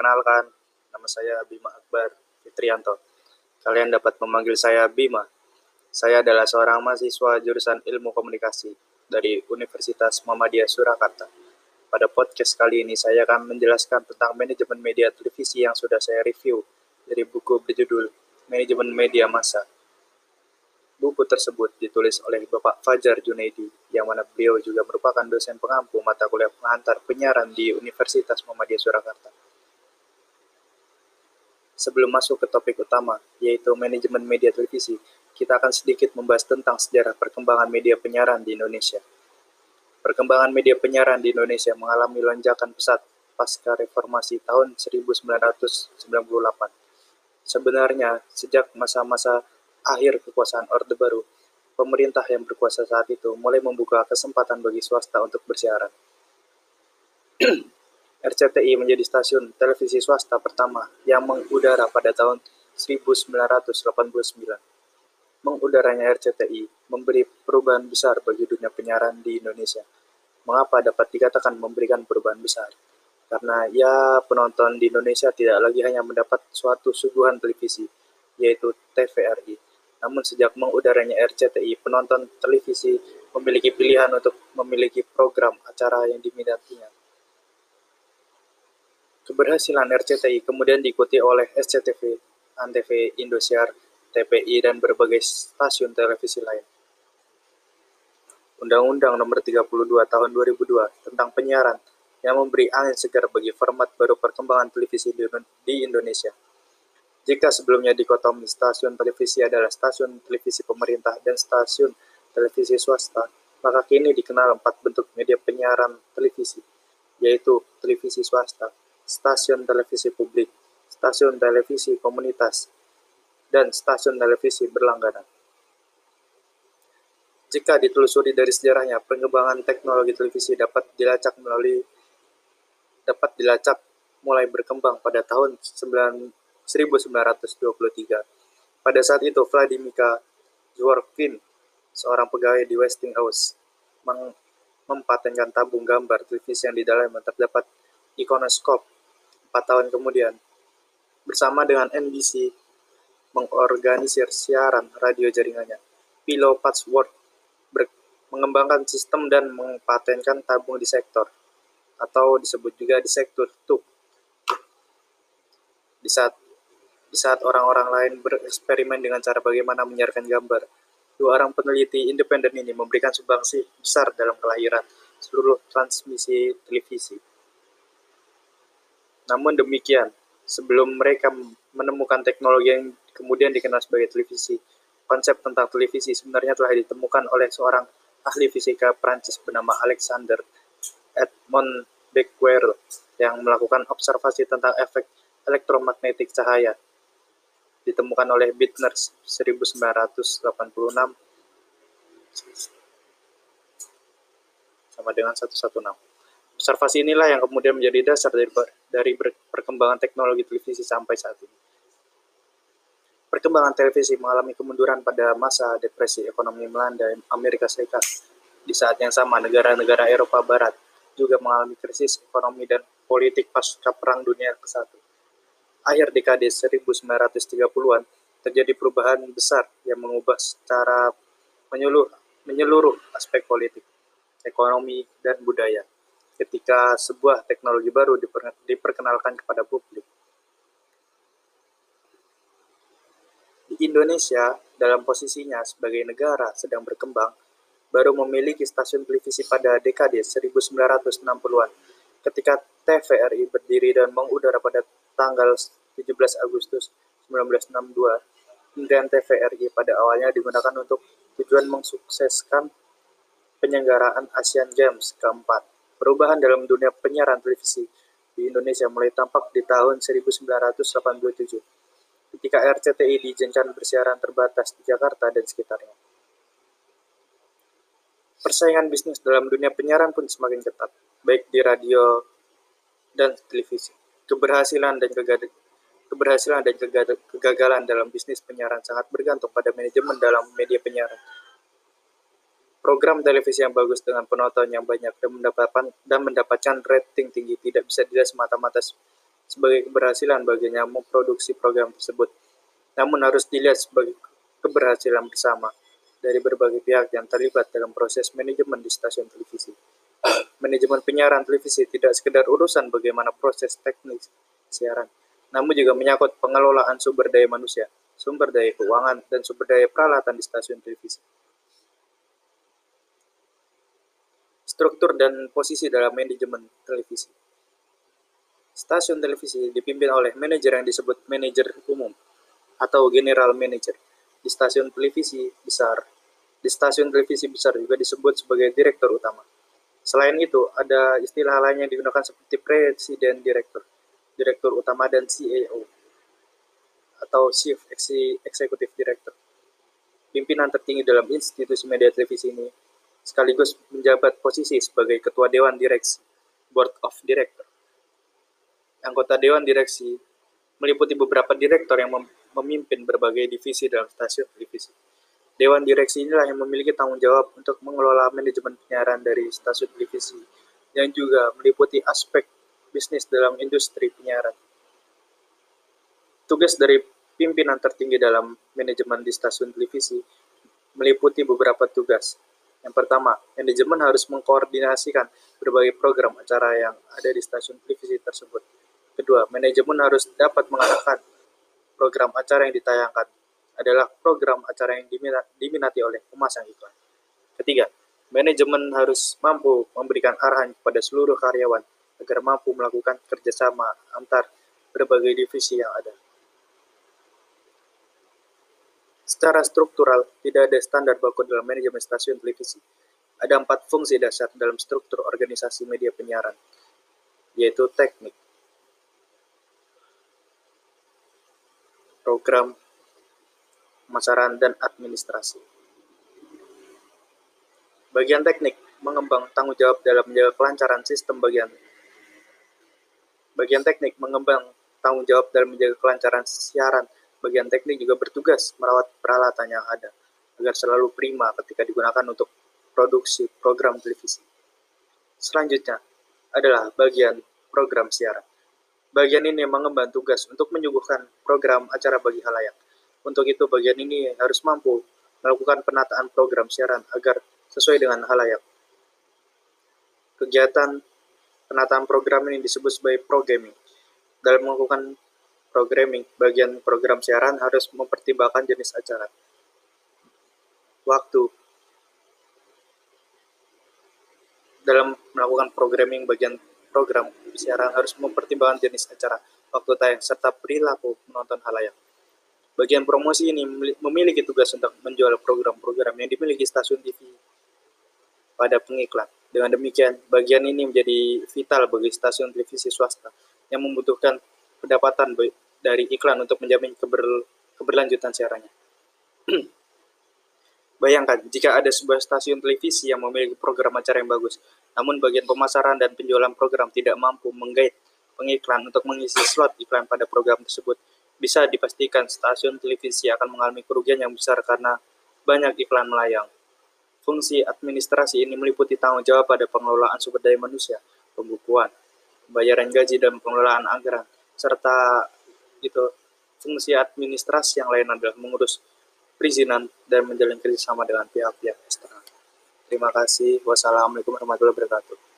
Perkenalkan, nama saya Bima Akbar Fitrianto. Kalian dapat memanggil saya Bima. Saya adalah seorang mahasiswa jurusan Ilmu Komunikasi dari Universitas Muhammadiyah Surakarta. Pada podcast kali ini saya akan menjelaskan tentang manajemen media televisi yang sudah saya review dari buku berjudul Manajemen Media Massa Buku tersebut ditulis oleh Bapak Fajar Junaidi, yang mana beliau juga merupakan dosen pengampu mata kuliah pengantar penyiaran di Universitas Muhammadiyah Surakarta. Sebelum masuk ke topik utama, yaitu manajemen media televisi, kita akan sedikit membahas tentang sejarah perkembangan media penyiaran di Indonesia. Perkembangan media penyiaran di Indonesia mengalami lonjakan pesat pasca reformasi tahun 1998. Sebenarnya, sejak masa-masa akhir kekuasaan Orde Baru, pemerintah yang berkuasa saat itu mulai membuka kesempatan bagi swasta untuk bersiaran. RCTI menjadi stasiun televisi swasta pertama yang mengudara pada tahun 1989. Mengudaranya RCTI memberi perubahan besar bagi dunia penyiaran di Indonesia. Mengapa dapat dikatakan memberikan perubahan besar? Karena ya penonton di Indonesia tidak lagi hanya mendapat suatu suguhan televisi, yaitu TVRI, namun sejak mengudaranya RCTI, penonton televisi memiliki pilihan untuk memiliki program acara yang diminatinya. Keberhasilan RCTI kemudian diikuti oleh SCTV, Antv, Indosiar, TPI, dan berbagai stasiun televisi lain. Undang-Undang Nomor 32 Tahun 2002 tentang penyiaran yang memberi angin segar bagi format baru perkembangan televisi di Indonesia. Jika sebelumnya dikotomi stasiun televisi adalah stasiun televisi pemerintah dan stasiun televisi swasta, maka kini dikenal empat bentuk media penyiaran televisi, yaitu televisi swasta, stasiun televisi publik, stasiun televisi komunitas, dan stasiun televisi berlangganan. Jika ditelusuri dari sejarahnya, pengembangan teknologi televisi dapat dilacak melalui dapat dilacak mulai berkembang pada tahun 9 1923. Pada saat itu, Vladimir Dworkin, seorang pegawai di Westinghouse, mem mempatenkan tabung gambar televisi yang di dalamnya terdapat ikonoskop. Empat tahun kemudian, bersama dengan NBC, mengorganisir siaran radio jaringannya. Philo Patsworth mengembangkan sistem dan mempatenkan tabung di sektor, atau disebut juga di sektor tube. Di saat di saat orang-orang lain bereksperimen dengan cara bagaimana menyiarkan gambar. Dua orang peneliti independen ini memberikan sumbangsi besar dalam kelahiran seluruh transmisi televisi. Namun demikian, sebelum mereka menemukan teknologi yang kemudian dikenal sebagai televisi, konsep tentang televisi sebenarnya telah ditemukan oleh seorang ahli fisika Prancis bernama Alexander Edmond Becquerel yang melakukan observasi tentang efek elektromagnetik cahaya ditemukan oleh Bittner 1986 sama dengan 116. Observasi inilah yang kemudian menjadi dasar dari, dari perkembangan teknologi televisi sampai saat ini. Perkembangan televisi mengalami kemunduran pada masa depresi ekonomi melanda Amerika Serikat. Di saat yang sama, negara-negara Eropa Barat juga mengalami krisis ekonomi dan politik pasca Perang Dunia ke-1 akhir dekade 1930-an terjadi perubahan besar yang mengubah secara menyeluruh, menyeluruh aspek politik, ekonomi, dan budaya ketika sebuah teknologi baru diper, diperkenalkan kepada publik. Di Indonesia, dalam posisinya sebagai negara sedang berkembang, baru memiliki stasiun televisi pada dekade 1960-an ketika TVRI berdiri dan mengudara pada tanggal 17 Agustus 1962, hingga TVRI pada awalnya digunakan untuk tujuan mensukseskan penyelenggaraan Asian Games keempat. Perubahan dalam dunia penyiaran televisi di Indonesia mulai tampak di tahun 1987, ketika RCTI diizinkan bersiaran terbatas di Jakarta dan sekitarnya. Persaingan bisnis dalam dunia penyiaran pun semakin ketat, baik di radio dan televisi. Keberhasilan dan keberhasilan dan kegagalan dalam bisnis penyiaran sangat bergantung pada manajemen dalam media penyiaran. Program televisi yang bagus dengan penonton yang banyak dan mendapatkan dan mendapatkan rating tinggi tidak bisa dilihat semata-mata sebagai keberhasilan baginya memproduksi program tersebut, namun harus dilihat sebagai keberhasilan bersama dari berbagai pihak yang terlibat dalam proses manajemen di stasiun televisi. Manajemen penyiaran televisi tidak sekedar urusan bagaimana proses teknis siaran, namun juga menyangkut pengelolaan sumber daya manusia, sumber daya keuangan, dan sumber daya peralatan di stasiun televisi. Struktur dan posisi dalam manajemen televisi. Stasiun televisi dipimpin oleh manajer yang disebut manajer umum atau general manager di stasiun televisi besar. Di stasiun televisi besar juga disebut sebagai direktur utama. Selain itu, ada istilah lain yang digunakan seperti presiden direktur, direktur utama, dan CEO atau Chief Executive Director. Pimpinan tertinggi dalam institusi media televisi ini sekaligus menjabat posisi sebagai Ketua Dewan Direksi, Board of Director. Anggota Dewan Direksi meliputi beberapa direktur yang memimpin berbagai divisi dalam stasiun televisi. Dewan direksi inilah yang memiliki tanggung jawab untuk mengelola manajemen penyiaran dari stasiun televisi, yang juga meliputi aspek bisnis dalam industri penyiaran. Tugas dari pimpinan tertinggi dalam manajemen di stasiun televisi meliputi beberapa tugas. Yang pertama, manajemen harus mengkoordinasikan berbagai program acara yang ada di stasiun televisi tersebut. Kedua, manajemen harus dapat mengarahkan program acara yang ditayangkan adalah program acara yang diminati oleh pemasang iklan. Ketiga, manajemen harus mampu memberikan arahan kepada seluruh karyawan agar mampu melakukan kerjasama antar berbagai divisi yang ada. Secara struktural, tidak ada standar baku dalam manajemen stasiun televisi. Ada empat fungsi dasar dalam struktur organisasi media penyiaran, yaitu teknik, program, pemasaran, dan administrasi. Bagian teknik mengembang tanggung jawab dalam menjaga kelancaran sistem bagian. Bagian teknik mengembang tanggung jawab dalam menjaga kelancaran siaran. Bagian teknik juga bertugas merawat peralatan yang ada agar selalu prima ketika digunakan untuk produksi program televisi. Selanjutnya adalah bagian program siaran. Bagian ini mengemban tugas untuk menyuguhkan program acara bagi halayak. Untuk itu, bagian ini harus mampu melakukan penataan program siaran agar sesuai dengan halayak. Kegiatan penataan program ini disebut sebagai programming. Dalam melakukan programming, bagian program siaran harus mempertimbangkan jenis acara, waktu, dalam melakukan programming bagian program siaran harus mempertimbangkan jenis acara, waktu tayang, serta perilaku menonton halayak. Bagian promosi ini memiliki tugas untuk menjual program-program yang dimiliki stasiun TV pada pengiklan. Dengan demikian, bagian ini menjadi vital bagi stasiun televisi swasta yang membutuhkan pendapatan dari iklan untuk menjamin keber, keberlanjutan siarannya. Bayangkan, jika ada sebuah stasiun televisi yang memiliki program acara yang bagus, namun bagian pemasaran dan penjualan program tidak mampu menggait pengiklan untuk mengisi slot iklan pada program tersebut, bisa dipastikan stasiun televisi akan mengalami kerugian yang besar karena banyak iklan melayang. Fungsi administrasi ini meliputi tanggung jawab pada pengelolaan sumber daya manusia, pembukuan, pembayaran gaji dan pengelolaan anggaran, serta itu fungsi administrasi yang lain adalah mengurus perizinan dan menjalin kerjasama dengan pihak-pihak eksternal. Terima kasih. Wassalamualaikum warahmatullahi wabarakatuh.